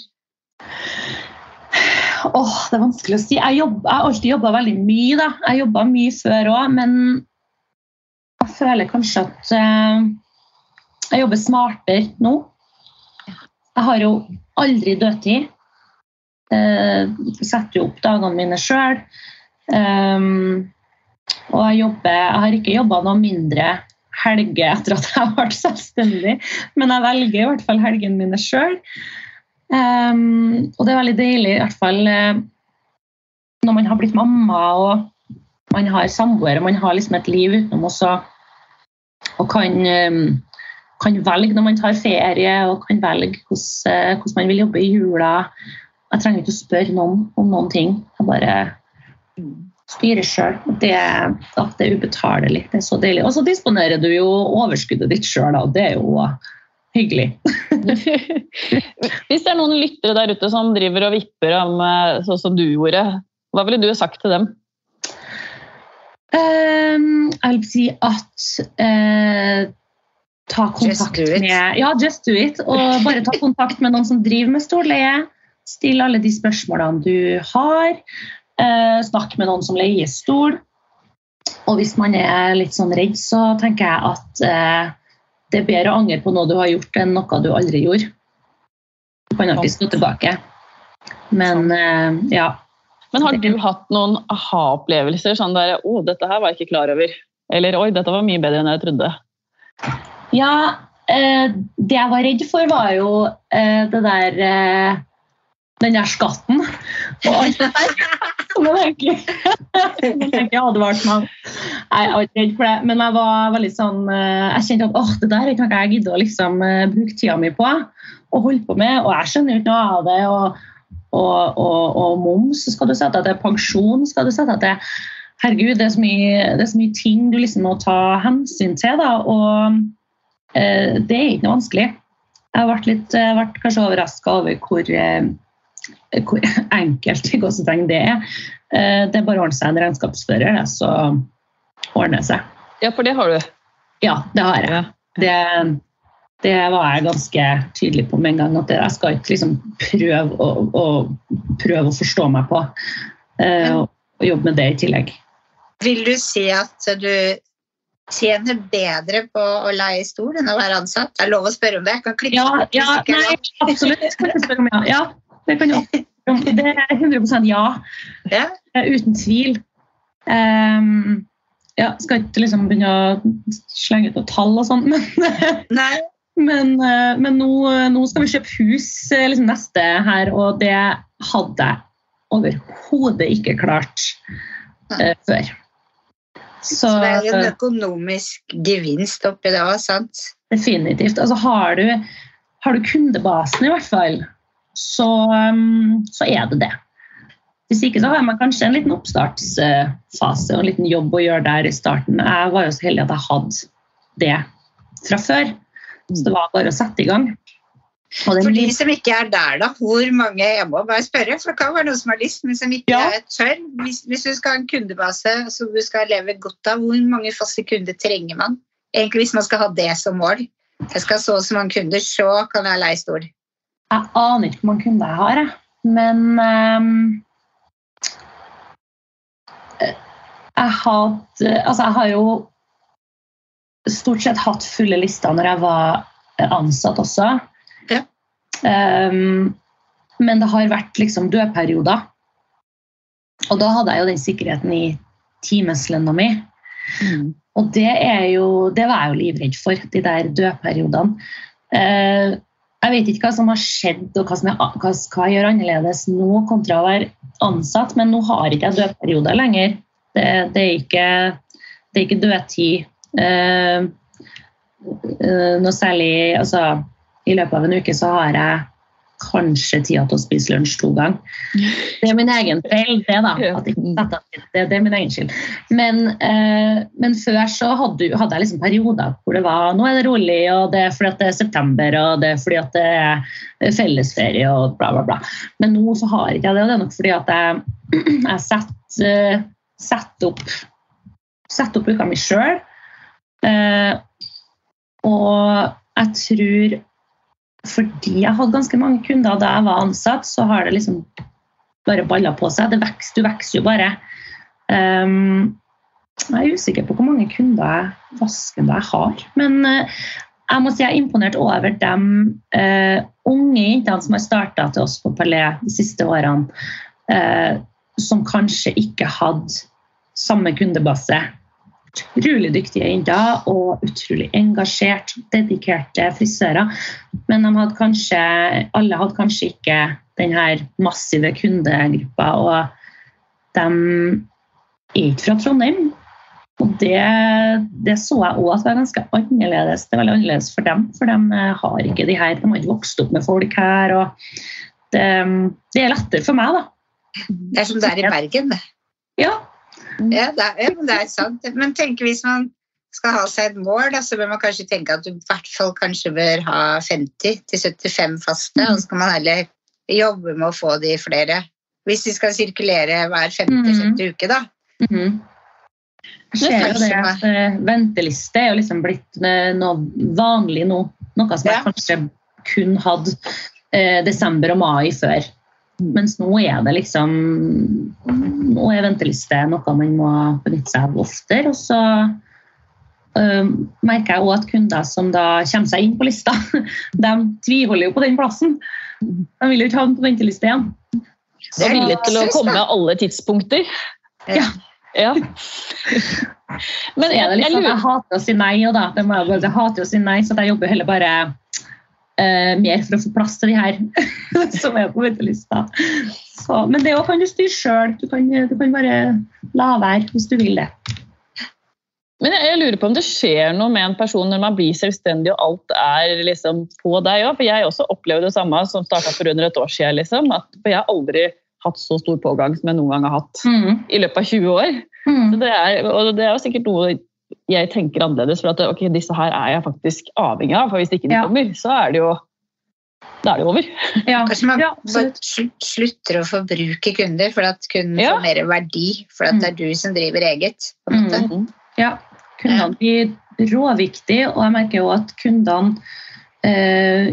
Åh, det er vanskelig å si. Jeg, jobb, jeg har alltid jobba veldig mye. da. Jeg jobba mye før òg, men jeg føler kanskje at uh, jeg jobber smartere nå. Jeg har jo aldri dødtid. Uh, setter jo opp dagene mine sjøl. Um, og jeg, jobber, jeg har ikke jobba noe mindre helger etter at jeg ble selvstendig, men jeg velger i hvert fall helgene mine sjøl. Um, og det er veldig deilig, i hvert fall uh, når man har blitt mamma og man har samboer og man har liksom et liv utenom også, og kan, um, kan velge når man tar ferie og kan velge hvordan man vil jobbe i jula. Jeg trenger ikke å spørre noen om noen ting. Jeg bare styrer sjøl. Det, det er ubetalelig. Det er så deilig. Og så disponerer du jo overskuddet ditt sjøl, og det er jo hyggelig.
Hvis det er noen lyttere der ute som driver og vipper om sånn som du gjorde, hva ville du sagt til dem?
Um, jeg vil si at uh, ta kontakt
Just
med Ja, just do it. Og bare ta kontakt med noen som driver med storleie. Still alle de spørsmålene du har. Eh, snakk med noen som leier stol. Og hvis man er litt sånn redd, så tenker jeg at eh, det er bedre å angre på noe du har gjort, enn noe du aldri gjorde. Du kan alltid stå tilbake. Men eh, ja.
Men har du hatt noen aha-opplevelser? Sånn der 'Å, dette her var jeg ikke klar over'. Eller 'Oi, dette var mye bedre enn jeg trodde'.
Ja, eh, det jeg var redd for, var jo eh, det der eh, Den der skatten. Og alt det der. Som jeg egentlig advarte meg. Jeg var ikke redd for det, men jeg var veldig sånn eh, Jeg kjente at åh, det der er ikke noe jeg gidder å liksom, eh, bruke tida mi på og holde på med. Og jeg skjønner jo ikke noe av det. og og, og, og moms skal du sette til, pensjon skal du sette til. Herregud, det er så mye, er så mye ting du liksom må ta hensyn til. Da, og eh, det er ikke noe vanskelig. Jeg vært, litt, jeg har kanskje overraska over hvor, eh, hvor enkelt i gåsetegn det er. Eh, det er bare å ordne seg en regnskapsfører, det, så ordner det seg.
Ja, for det har du.
Ja, det har jeg. Det, det var jeg ganske tydelig på med en gang. At jeg skal ikke liksom prøve å, å, prøve å forstå meg på. eh, og, jobbe med det i tillegg.
Vil du si at du tjener bedre på å leie stol enn å være ansatt? Det er lov å spørre om det. Jeg kan klikke.
Ja, ja nei, absolutt. Kan jeg spørre om ja. ja, det. Det er 100% ja.
Ja.
Eh, Uten tvil. Um, ja, skal ikke liksom begynne å slenge ut noen tall og sånn, men Men, eh, men nå, nå skal vi kjøpe hus eh, liksom neste her, og det hadde jeg overhodet ikke klart uh, før. Så,
Så det er jo en økonomisk gevinst oppi det òg, sant?
definitivt. Altså, har, du, har du kundebasen, i hvert fall, så, um, så er det det. Hvis ikke så har man kanskje en liten oppstartsfase og en liten jobb å gjøre der i starten. Jeg var jo så heldig at jeg hadde det fra før. Så det var bare å sette i gang.
For de som ikke er der, da, hvor mange Jeg må bare spørre, for det kan være noen som har lyst, men som ikke
Ja.
tør. Hvis, hvis du skal ha en kundebase som du skal leve godt av, hvor mange faste kunder trenger man? Egentlig hvis man skal ha det som mål. Jeg skal ha så og så mange kunder, så kan jeg leie stol.
Jeg aner ikke hvor mange kunder jeg har, jeg. men ehm, jeg, had, altså jeg har jo stort sett hatt fulle lister når jeg var ansatt også.
Ja.
Um, men det har vært liksom dødperioder. Og da hadde jeg jo den sikkerheten i timeslønna mi.
Mm.
Og det, er jo, det var jeg jo livredd for, de der dødperiodene. Eh, jeg vet ikke hva som har skjedd og hva, som er, hva, jeg gjør annerledes nå kontra å være ansatt, men nå har ikke jeg dødperioder lenger. Det, det, er, ikke, det er ikke dødtid eh, noe særlig altså, I løpet av en uke så har jeg kanskje tida til å spise lunsj to ganger. Det er min egen feil, det, da. Det, det er min egen skyld. Men, eh, men før så hadde, hadde jeg liksom perioder hvor det var nå er det rolig, og det er fordi det er september, og det er fordi det er fellesferie og bla, bla, bla. Men nå så har jeg ikke det, og det er nok fordi at jeg, jeg setter, setter opp setter opp uka mi sjøl. Eh, og jeg tror fordi jeg hadde ganske mange kunder da jeg var ansatt, så har det liksom bare balla på seg. Det vekst, du vokser jo bare. Um, jeg er usikker på hvor mange kunder jeg vasker jeg har. Men uh, jeg må si jeg er imponert over de uh, unge jentene som har starta til oss på Palais de siste årene, uh, som kanskje ikke hadde samme kundebase utrolig dyktige jenter og utrolig engasjert, dedikerte frisører. Men de hadde kanskje, alle hadde kanskje ikke den her massive kundegruppa. Og de er ikke fra Trondheim. Og det, det så jeg òg at var ganske annerledes. Det er veldig annerledes for dem, for de har ikke de her, de har ikke vokst opp med folk her. og Det, det er lettere for meg, da.
Det er som det er i Bergen, det.
Ja,
ja, det er, det er sant. Men tenk hvis man skal ha seg et mål, da, så bør man kanskje tenke at du i hvert fall kanskje bør ha 50-75 faste, og så kan man heller jobbe med å få de flere. Hvis de skal sirkulere hver femte-sjette uke, da.
Mm -hmm. Jeg ser jo det at uh, Venteliste er jo liksom blitt uh, noe vanlig nå. Noe som jeg kanskje kun hadde eh, desember og mai før. Mens nå er det liksom Nå er venteliste noe man må benytte seg av oftere. Og så øh, merker jeg òg at kunder som da kommer seg inn på lista, de tviholder jo på den plassen. De vil jo ikke ha den på venteliste igjen.
Så villig til å komme alle tidspunkter.
Ja.
ja.
Men jeg, jeg, liksom, jeg, hater å si nei, og da, jeg, jeg hater å si nei, så jeg jobber heller bare uh, mer for å få plass til de her som er på ventelista. Så, men det kan du styre sjøl. Du, du, kan bare la være hvis du vil det.
Men jeg, jeg, lurer på om det skjer noe med en person når man blir selvstendig og alt er liksom på deg òg. For jeg også opplevde det samme som starta for under et år siden. Liksom, at, for jeg har aldri hatt så stor pågang som jeg noen gang har hatt mm. i løpet av 20 år. Mm. Det er, og det er jo sikkert noe jeg tenker annerledes. For at ok, disse her er jeg faktisk avhengig av. For hvis ikke de ja. kommer, så er det jo da er det over.
Ja. Kanskje man ja, slutter å forbruke kunder for at kunden ja. får mer verdi. For at det er du som driver eget.
Mm. Ja, kundene blir råviktige, og jeg merker jo at kundene eh,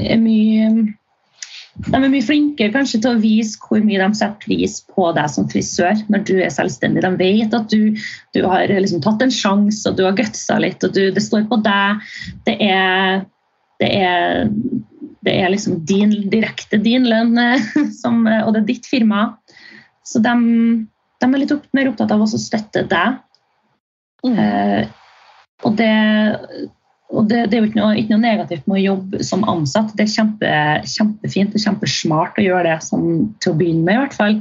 er mye de er mye flinkere kanskje til å vise hvor mye de setter pris på deg som frisør når du er selvstendig. De vet at du, du har liksom tatt en sjanse og du har gutsa litt, og du, det står på deg. Det er, det er, det er liksom din, direkte din lønn, som, og det er ditt firma. Så de, de er litt opp, mer opptatt av å støtte deg. Mm. Uh, og det og det, det, er jo ikke noe, ikke noe, negativt med å jobbe som ansatt. Det er kjempe, kjempefint og kjempesmart å gjøre det som, til å begynne med. i hvert fall.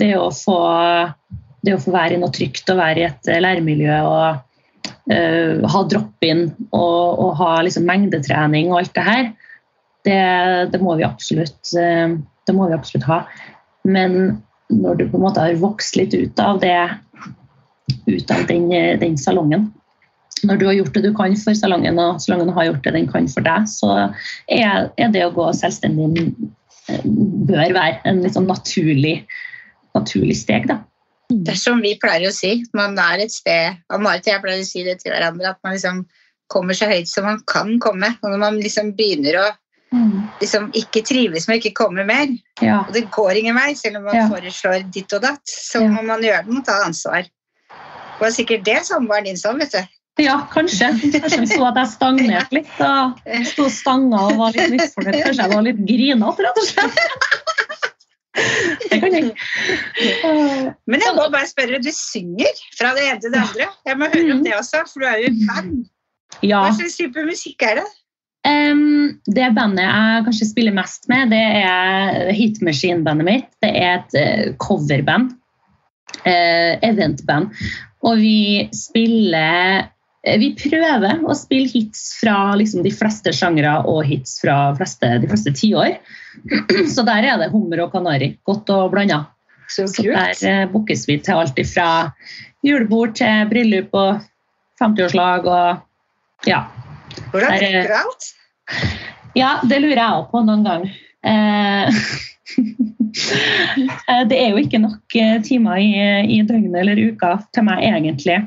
Det å få, det å få være i noe trygt og være i et læremiljø og uh, ha drop-in og, og, ha liksom mengdetrening og alt det her, det, det, må absolutt, uh, det må vi absolutt ha. Men når du på en måte har vokst litt ut av det, ut av den, den salongen, når du har gjort det du kan for salongen, og salongen har gjort det den kan for deg, så er, er det å gå selvstendig eh, bør være en litt sånn naturlig, naturlig steg. da.
Det er som vi pleier å si, man er et sted og Marit og jeg pleier å si det til hverandre, at man liksom kommer så høyt som man kan komme. Og når man liksom begynner å liksom ikke trives med å ikke komme mer, ja. og det går ingen vei, selv om man ja. foreslår ditt og datt, så må man gjøre det, ta ansvar. Det var sikkert det samboeren din sa, vet du.
Ja, kanskje. Kanskje de så at jeg stagnerte litt. Jeg Sto stanga og var litt misfornøyd. Kanskje jeg var litt grinete, rett og slett. Det kan jeg.
Men jeg må bare spørre, du synger fra det ene til det andre. Jeg må høre om det også, for du er jo i band.
Ja.
Hva slags type musikk er det?
Um, det bandet jeg kanskje spiller mest med, det er Hit Machine-bandet mitt. Det er et uh, coverband. Uh, eventband. Og vi spiller Vi prøver å spille hits fra liksom, de fleste sjangre og hits fra fleste, de fleste tiår. Så der er det hummer og kanari. Godt og blanda.
Så
Så der uh, bookes vi til alt fra julebord til bryllup og 50-årslag og ja.
Hvordan
der er-
rekker du alt?
Ja, det lurer jeg òg på noen gang. Eh, eh, det er jo ikke nok eh, timer i, i døgnet eller uka til meg, egentlig.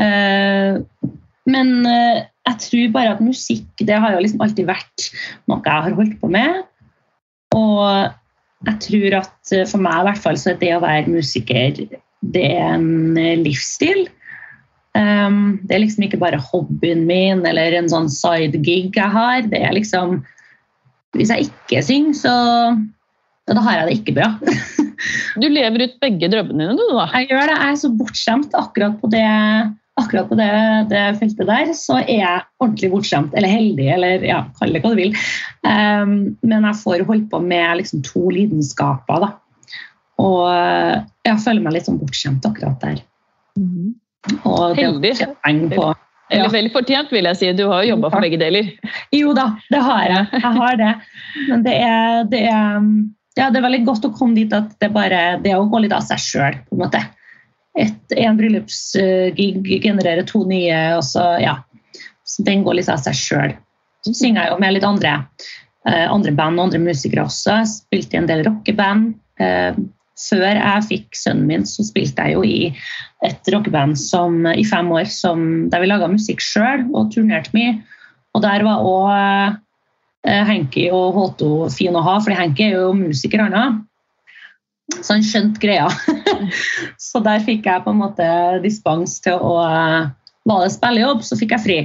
Eh, men eh, jeg tror bare at musikk det har jo liksom alltid vært noe jeg har holdt på med. Og jeg tror at eh, for meg i hvert fall så er det å være musiker det er en livsstil. Um, det er liksom ikke bare hobbyen min eller en sånn side gig jeg har. Det er liksom Hvis jeg ikke synger, så da har jeg det ikke bra.
Du lever ut begge drømmene dine, du, da.
Jeg gjør det. Jeg er så bortskjemt akkurat på det akkurat på det, det feltet der, så er jeg ordentlig bortskjemt. Eller heldig, eller ja, kall det hva du vil. Um, men jeg får holdt på med liksom to lidenskaper, da. Og jeg føler meg litt sånn bortskjemt akkurat der. Og
Heldig.
på
Eller veldig fortjent, vil jeg si. Du har jo jobba for begge deler.
Jo da, det har jeg. Jeg har det. Men det er, det er, ja, det er veldig godt å komme dit at det bare det er å gå litt av seg sjøl, på en måte. Et, en bryllupsgig genererer to nye, og så ja. Så den går litt av seg sjøl. Så synger jeg jo med litt andre, eh, andre band og andre musikere også. Jeg spilte i en del rockeband. Eh, før jeg fikk sønnen min, så spilte jeg jo i et rockeband i fem år som, der vi laga musikk sjøl og turnerte mye. Og der var òg eh, Henki og Håto fin å ha, for Henki er jo musiker, han. Så han skjønte greia. så der fikk jeg på en måte dispens til å eh, Var det spillejobb, så fikk jeg fri.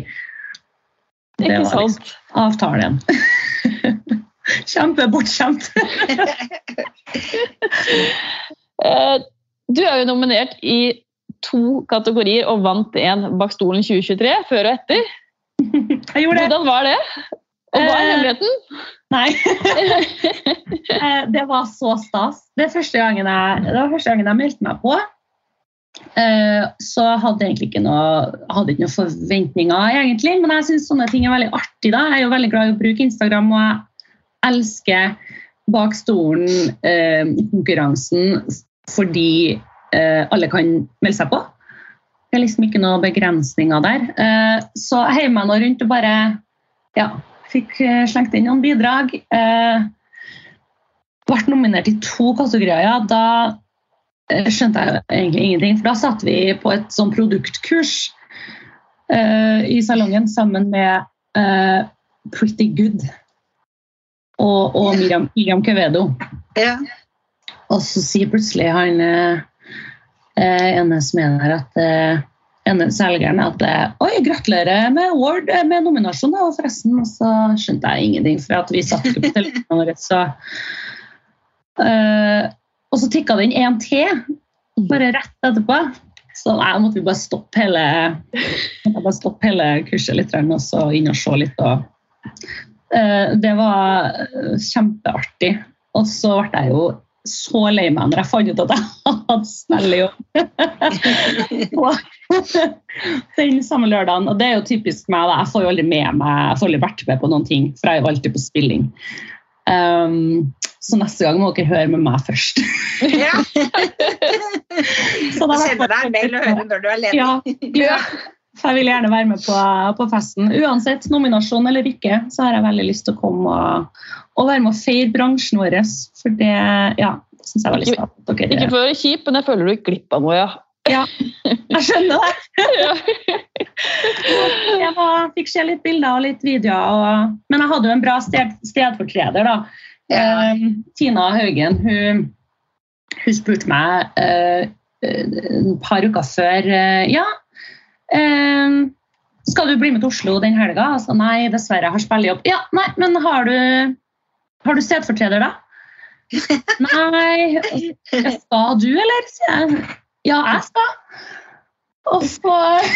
Det
Ikke
var liksom avtalen. Kjempebortskjemt.
Eh, Du er jo nominert i to kategorier og vant en bak stolen 2023, før og etter.
Jeg gjorde det.
Hvordan var det? Og hva er
Eh,
hemmeligheten?
Nei. Eh, det var så stas. Det, jeg, det var første gangen jeg meldte meg på. Eh, Så hadde jeg egentlig ikke noe, hadde ikke noen forventninger, egentlig. Men jeg syns sånne ting er veldig artig. da. Jeg er jo veldig glad i å bruke Instagram, og jeg elsker bak stolen-konkurransen fordi eh, alle kan melde seg på. Det er liksom ikke noen begrensninger der. Eh, så jeg heier meg nå rundt og bare ja, fikk eh, slengt inn noen bidrag. Eh, ble nominert i to kategorier. Ja, da eh, skjønte jeg egentlig ingenting. For da satt vi på et sånn produktkurs eh, i salongen sammen med eh, Pretty Good og, og Miriam, Miriam Quevedo.
Ja.
Og så sier plutselig han eh, eh, ene som er der, at eh, ene selgeren at eh, Oi, gratulerer med award, eh, med nominasjon, og forresten. Og så skjønte jeg ingenting, for at vi satt ikke på telefonen vår. Så, uh, og så tikka det inn én til, bare rett etterpå. Så da måtte vi bare stoppe hele, bare stoppe hele kurset litt, og så inn og se litt. Og, uh, det var kjempeartig. Og så ble jeg jo så lei meg når jeg fant ut at jeg hadde spillejobb på den samme lørdagen. Og det er jo typisk meg. da. Jeg får jo aldri med meg, jeg får aldri vært med på noen ting, for jeg er jo alltid på spilling. Um, så neste gang må dere høre med meg først.
ja.
Så da ble
deg en mail og høre når du er ledig.
Ja, ja. For jeg vil gjerne være med på, på festen. Uansett nominasjon eller ikke, så har jeg veldig lyst til å komme og, og være med og feire bransjen vår. For det ja, syns jeg var litt
Ikke-
stas.
Ikke for å være kjip, men jeg føler du gikk glipp av noe, ja.
Jeg skjønner det. Jeg var, fikk se litt bilder og litt videoer. Og, men jeg hadde jo en bra sted, stedfortreder. da.
Ja.
Eh, Tina Haugen hun, hun spurte meg uh, et par uker før uh, Ja, skal du bli med til Oslo den helga? Altså, nei, dessverre, jeg har spillejobb. Ja, nei, men har du, har du stedfortreder, da? Nei, skal du, eller? sier jeg. Ja, jeg skal. Og så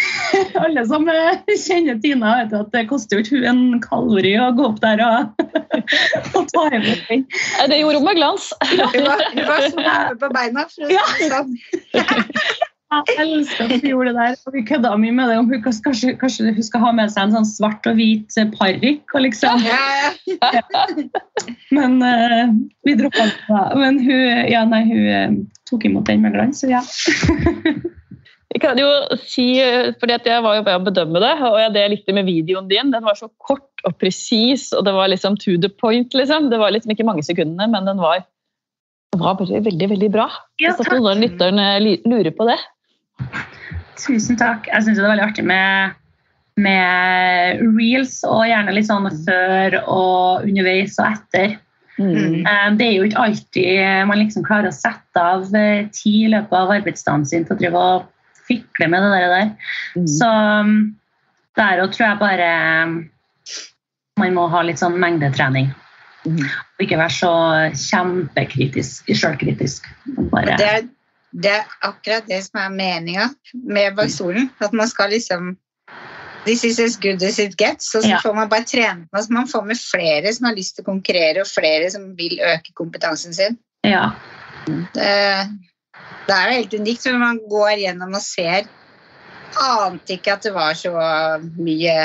Alle som kjenner Tina, vet at det koster jo ikke hun en kalori å gå opp der og, og ta imot den.
Det gjorde hun med glans.
Hun var, hun var så på beina. For å si det sånn.
Jeg elsker at hun gjorde det der. og Vi kødda mye med det om hun kanskje, kanskje hun skal ha med seg en sånn svart og hvit parykk. og liksom.
Ja, ja.
Men uh, vi droppa det. da. Men hun, ja, nei, hun eh, tok imot den med glans, så ja.
Jeg kan jo si, eh, fordi at jeg var jo ved å bedømme det, og det jeg likte med videoen din, den var så kort og presis, og det var liksom to the point. liksom. Det var liksom ikke mange sekundene, men den var, den var bare veldig, veldig bra.
Ja,
Hvis noen lytterne lurer på det.
Tusen takk. Jeg syns det er veldig artig med, med reels, og gjerne litt sånn før og underveis og etter.
Mm.
Eh, Det er jo ikke alltid man liksom klarer å sette av tid i løpet av arbeidsdagen sin til å drive og fikle med det der.
Mm.
Så um, der òg tror jeg bare um, man må ha litt sånn mengdetrening.
Mm.
Og ikke være så kjempekritisk, sjølkritisk. Bare
Det, det er akkurat det som er meninga med bakstolen. At man skal liksom This is as good as it gets. Og så
Ja.
får man bare trene altså Man får med flere som har lyst til å konkurrere, og flere som vil øke kompetansen sin.
Ja.
Det, det er jo helt unikt når man går gjennom og ser Ante ikke at det var så mye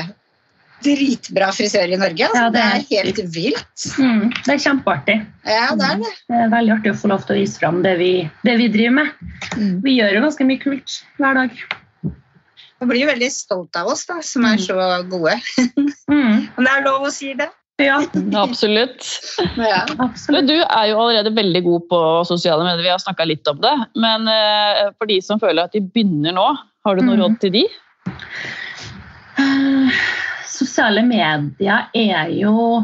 dritbra frisør i Norge. Altså.
Ja, det
det
er
er helt vilt.
Mm, det er kjempeartig.
Ja, det er det.
Det er veldig artig å få lov til å vise fram det vi, det vi driver med.
Mm.
Vi gjør jo ganske mye kult hver dag.
Man blir jo veldig stolt av oss da, som er
Mm.
så gode.
Mm,
Om det er lov å si det.
ja,
Absolutt.
Ja.
Absolutt.
du er jo allerede veldig god på sosiale medier, vi har snakka litt om det. Men eh, for de som føler at de begynner nå, har du noe
Mm.
råd til de?
Eh, Sosiale medier er jo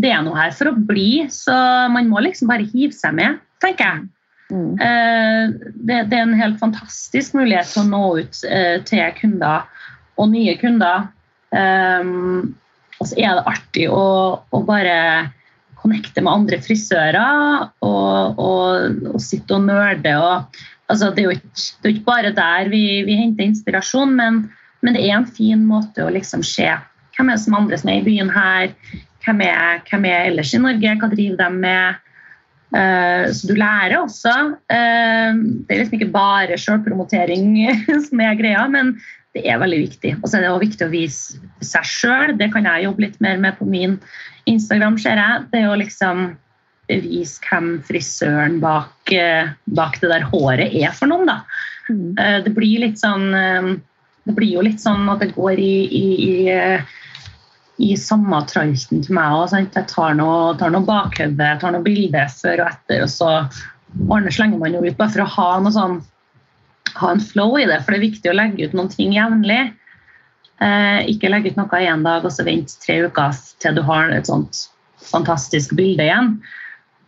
Det er noe her for å bli, så man må liksom bare hive seg med, tenker jeg.
Mm.
Eh, Det, det er en helt fantastisk mulighet til å nå ut eh, til kunder og nye kunder. Og så er det artig å, å bare connecte med andre frisører og, og, og sitte og nerde. Og, altså, det, er ikke, det er jo ikke bare der vi, vi henter inspirasjon, men, men det er en fin måte å liksom se hvem er det som andre som er i byen her, hvem er, hvem er ellers i Norge, hva driver de med. Eh, så du lærer også. Eh, det er liksom ikke bare sjølpromotering som er greia, men det er veldig viktig. Og så er det også viktig å vise seg sjøl. Det kan jeg jobbe litt mer med på min Instagram. ser jeg. Det er å liksom vise hvem frisøren bak, eh, bak det der håret er for noen. da.
Mm.
Det blir litt sånn Det blir jo litt sånn at det går i, i, i, i samme tralten til meg òg. Jeg tar noe, tar noe bakhøyde, tar noe bilde før og etter, og så ordner slenger man jo ut bare for å ha noe sånn ha en flow i det, for det er viktig å legge ut noen ting jevnlig. Eh, ikke legge ut noe én dag og så vente tre uker til du har et sånt fantastisk bilde igjen.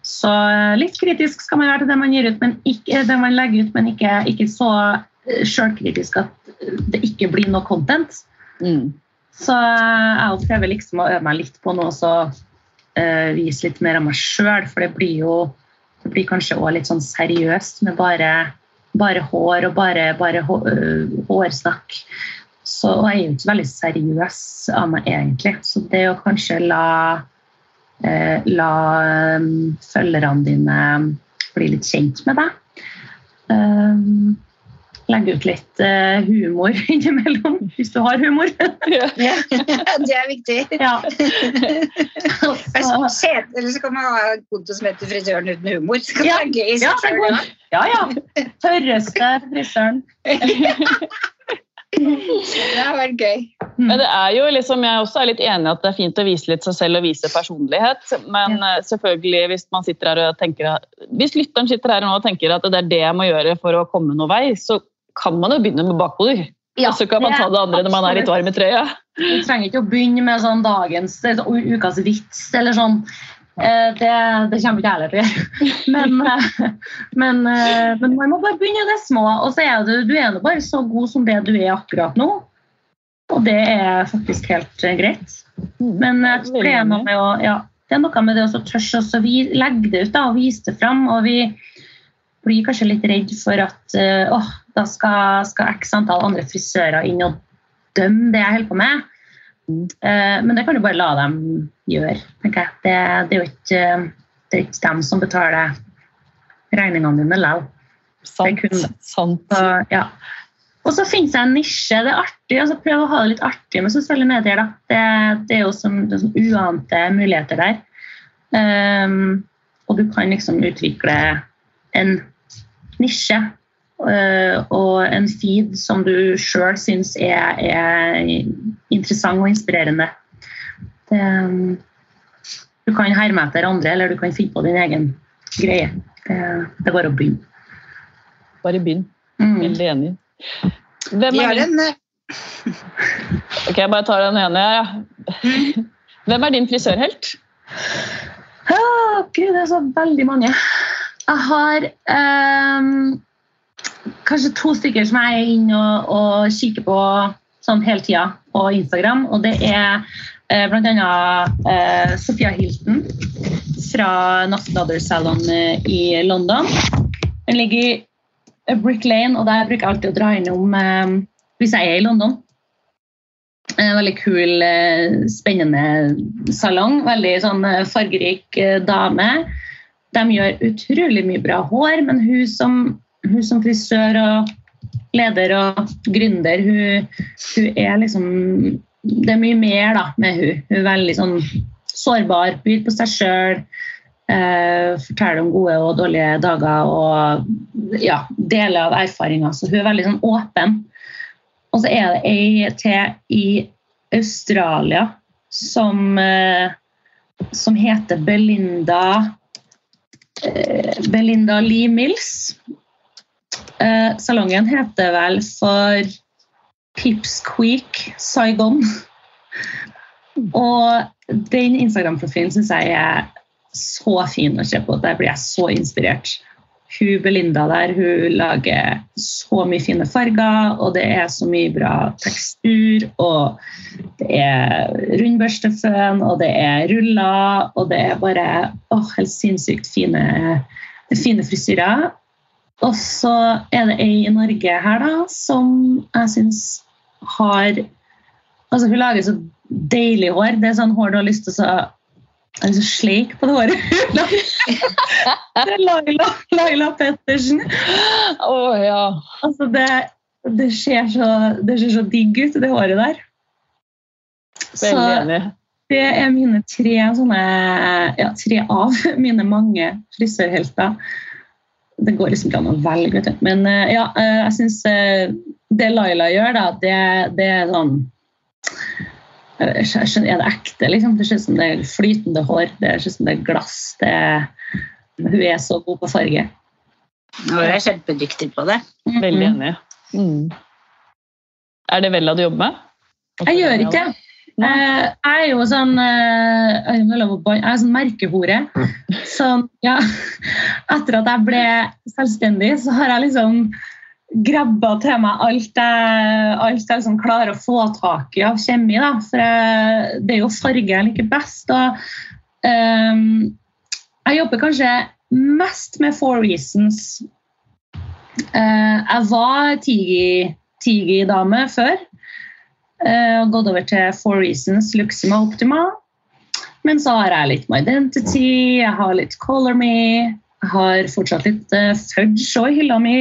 Så eh, litt kritisk skal man være til det man gir ut, men ikke, det man legger ut, men ikke, ikke så sjølkritisk at det ikke blir noe content.
Mm.
Så eh, jeg prøver liksom å øve meg litt på noe og så eh, vise litt mer av meg sjøl, for det blir jo det blir kanskje også litt sånn seriøst med bare, bare hår og bare, bare hår, uh, hårsnakk. Så og jeg er jo ikke veldig seriøs av meg egentlig. Så det å kanskje la, uh, la um, følgerne dine bli litt kjent med deg. Um, legge ut litt uh, humor innimellom, hvis du har humor.
Ja.
Det er viktig.
ja. Så,
så Eller så kan man ha et konto som heter Frisøren uten humor. Så kan
Ja,
være gøy i
ja,
selv,
ja, ja. Tørreste frisøren.
Det har vært gøy.
Men det er jo liksom, jeg også er litt enig i at det er fint å vise litt seg selv og vise personlighet. Men eh, selvfølgelig, hvis man sitter her og tenker hvis lytteren sitter her nå og tenker at det er det jeg må gjøre for å komme noen vei, så kan man jo begynne med bakhoder. og så kan man ta det andre når man er litt varm i trøya.
Du trenger ikke å begynne med sånn dagens sånn ukas vits eller sånn. Eh, Det, det kommer ikke jeg heller til å gjøre. Men, eh, men, eh, men man må bare begynne i det små. Og så er du, du er bare så god som det du er akkurat nå. Og det er faktisk helt greit. Men jeg tror det er noe med å, ja, det er noe med det å tørre å legge det ut da, og vise det fram. Og vi blir kanskje litt redd for at oh, da skal, skal x antall andre frisører inn og dømme det jeg holder på med. Uh, men det kan du bare la dem gjøre, tenker jeg. Det, det er jo ikke, det er ikke dem som betaler regningene dine likevel.
Sant. sant.
Så, ja. Og så finnes det en nisje. Det er artig. altså Prøv å ha det litt artig med sosiale medier. da. Det, det er jo som, det er som uante muligheter der. Um, og du kan liksom utvikle en nisje eh, og en feed som du sjøl syns er, er interessant og inspirerende. Det, du kan herme etter andre, eller du kan finne på din egen greie. Det, det er bare å begynne.
Bare begynn.
Mm.
Veldig enig. Hvem er din,
eh,
ok, jeg bare tar den ene. Ja. Hvem er din frisørhelt?
Å, Gud, det er så veldig mange. Jeg har ehm, kanskje to stykker som jeg er inne og, og kikker på sånn hele tida på Instagram. Og det er eh, bl.a. Eh, Sofia Hilton fra Nothing Other Salon eh, i London. Den ligger i eh, Brick Lane, og der bruker jeg alltid å dra innom eh, hvis jeg er i London. En veldig kul, eh, spennende salong. Veldig sånn eh, fargerik eh, dame. De gjør utrolig mye bra hår, men hun som, hun som frisør og leder og gründer, hun, hun er liksom Det er mye mer da, med hun. Hun er veldig sånn sårbar, byr på seg sjøl. Eh, forteller om gode og dårlige dager og ja, deler av erfaringer. Så hun er veldig sånn åpen. Og så er det ei til i Australia som, eh, som heter Belinda eh, Belinda Lee Mills. Eh, salongen heter vel for Pipsqueak Saigon. Og den Instagram-profilen syns jeg er så fin å se på. Der blir jeg så inspirert. Hun Belinda der, hun lager så mye fine farger, og det er så mye bra tekstur, og det er rundbørsteføn, og det er ruller, og det er bare åh, helt sinnssykt fine, fine frisyrer. Og så er det ei i Norge her da, som jeg syns har Altså, hun lager så deilig hår. Det er sånn hår du har lyst til å jeg har lyst til å sleike på det håret. det er Laila, Laila Pettersen.
Å ja.
Altså det, det, ser så, det ser så digg ut, det håret der. Så
Veldig enig.
det er mine tre sånne Ja, tre av mine mange frisørhelter. Det går liksom ikke an å velge, vet du. Men eh, ja, eh, jeg syns det Laila gjør, da, det, det er sånn jeg skjønner, Er det ekte? liksom? Det ser ut som det er flytende hår. Det ser ut som det er glass. Det, hun er så god på farge.
Hun er kjempedyktig på det.
Veldig enig. Mm. Er det Vella du jobber med?
Jeg gjør ikke det. Eh, Jeg er jo sånn eh, jeg er å banne, jeg er sånn merkehore. Sånn, ja, etter at jeg ble selvstendig, så har jeg liksom grabba til meg alt jeg, alt jeg liksom klarer å få tak i av kjemi. Da. For jeg, det er jo farge jeg liker best. Og, ehm, jeg jobber kanskje mest med Four Reasons. Eh, jeg var Tigi- Tigi-dame før. Eh, og gått over til Four Reasons Luxima Optima. Men så har jeg litt My Identity, jeg har litt Color Me, jeg har fortsatt litt uh, Fudge og i hylla mi.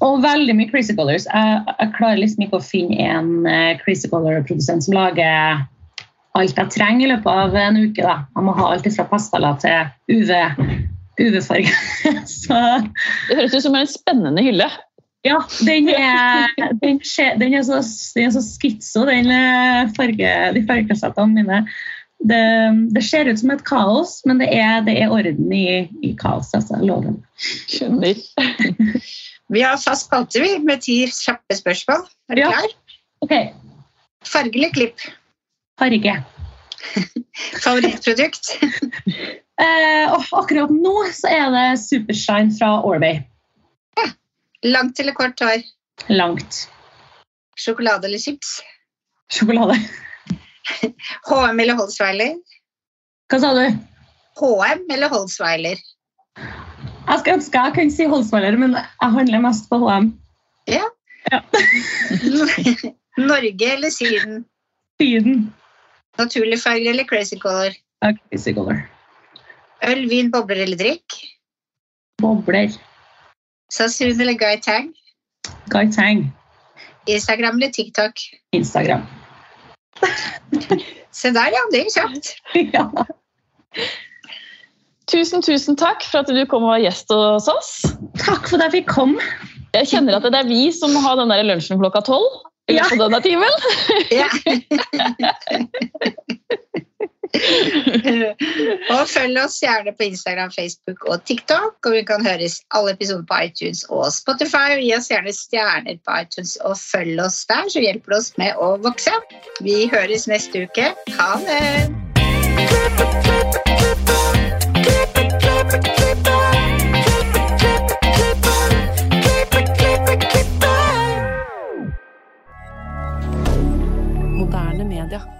Og veldig mye Crazy Colors. Jeg, jeg klarer liksom ikke å finne en eh, Crazy Color-produsent som lager alt jeg trenger i løpet av en uke. Da. Jeg må ha alt fra pastella til UV, UV-farge.
Det høres ut som en spennende hylle.
Ja, den er, den skje- den er så, den er så skitso, den eh, farge, de fargesettene mine. Det, det ser ut som et kaos, men det er, det er orden i, i kaos. Altså, loven.
Skjønner.
Vi har fast spalte vi, med ti kjappe spørsmål. Er du
Ja.
klar?
Ok,
Farge eller klipp?
farge.
Favorittprodukt?
Eh, akkurat nå så er det Supershine fra Orway.
Langt eller kort hår?
Langt.
Sjokolade eller chips?
Sjokolade.
HM eller Holsweiler?
Hva sa du?
HM eller Holzweiler?
Jeg skal ønske jeg kunne si Holsweiler, men jeg handler mest på HM. Ja.
Norge eller Syden?
Syden.
Naturlig farge eller crazy color?
Crazy color.
Øl, vin, bobler eller drikk?
Bobler.
Sassoon eller Guy Tang?
Guy Tang.
Instagram eller TikTok?
Instagram.
Se der, ja. Det gikk kjapt.
ja.
Tusen, tusen takk for at du kom og var gjest hos oss.
Takk for at jeg fikk komme.
Jeg kjenner at det er vi som må ha den der lunsjen klokka tolv. i
Ja.
løpet av denne timen.
Ja. og følg oss gjerne på Instagram, Facebook og TikTok. Og vi kan høres alle episoder på iTunes og Spotify. Gi oss gjerne stjerner på iTunes og følg oss der, så hjelper det oss med å vokse. Vi høres neste uke. Ha det!
Moderne media.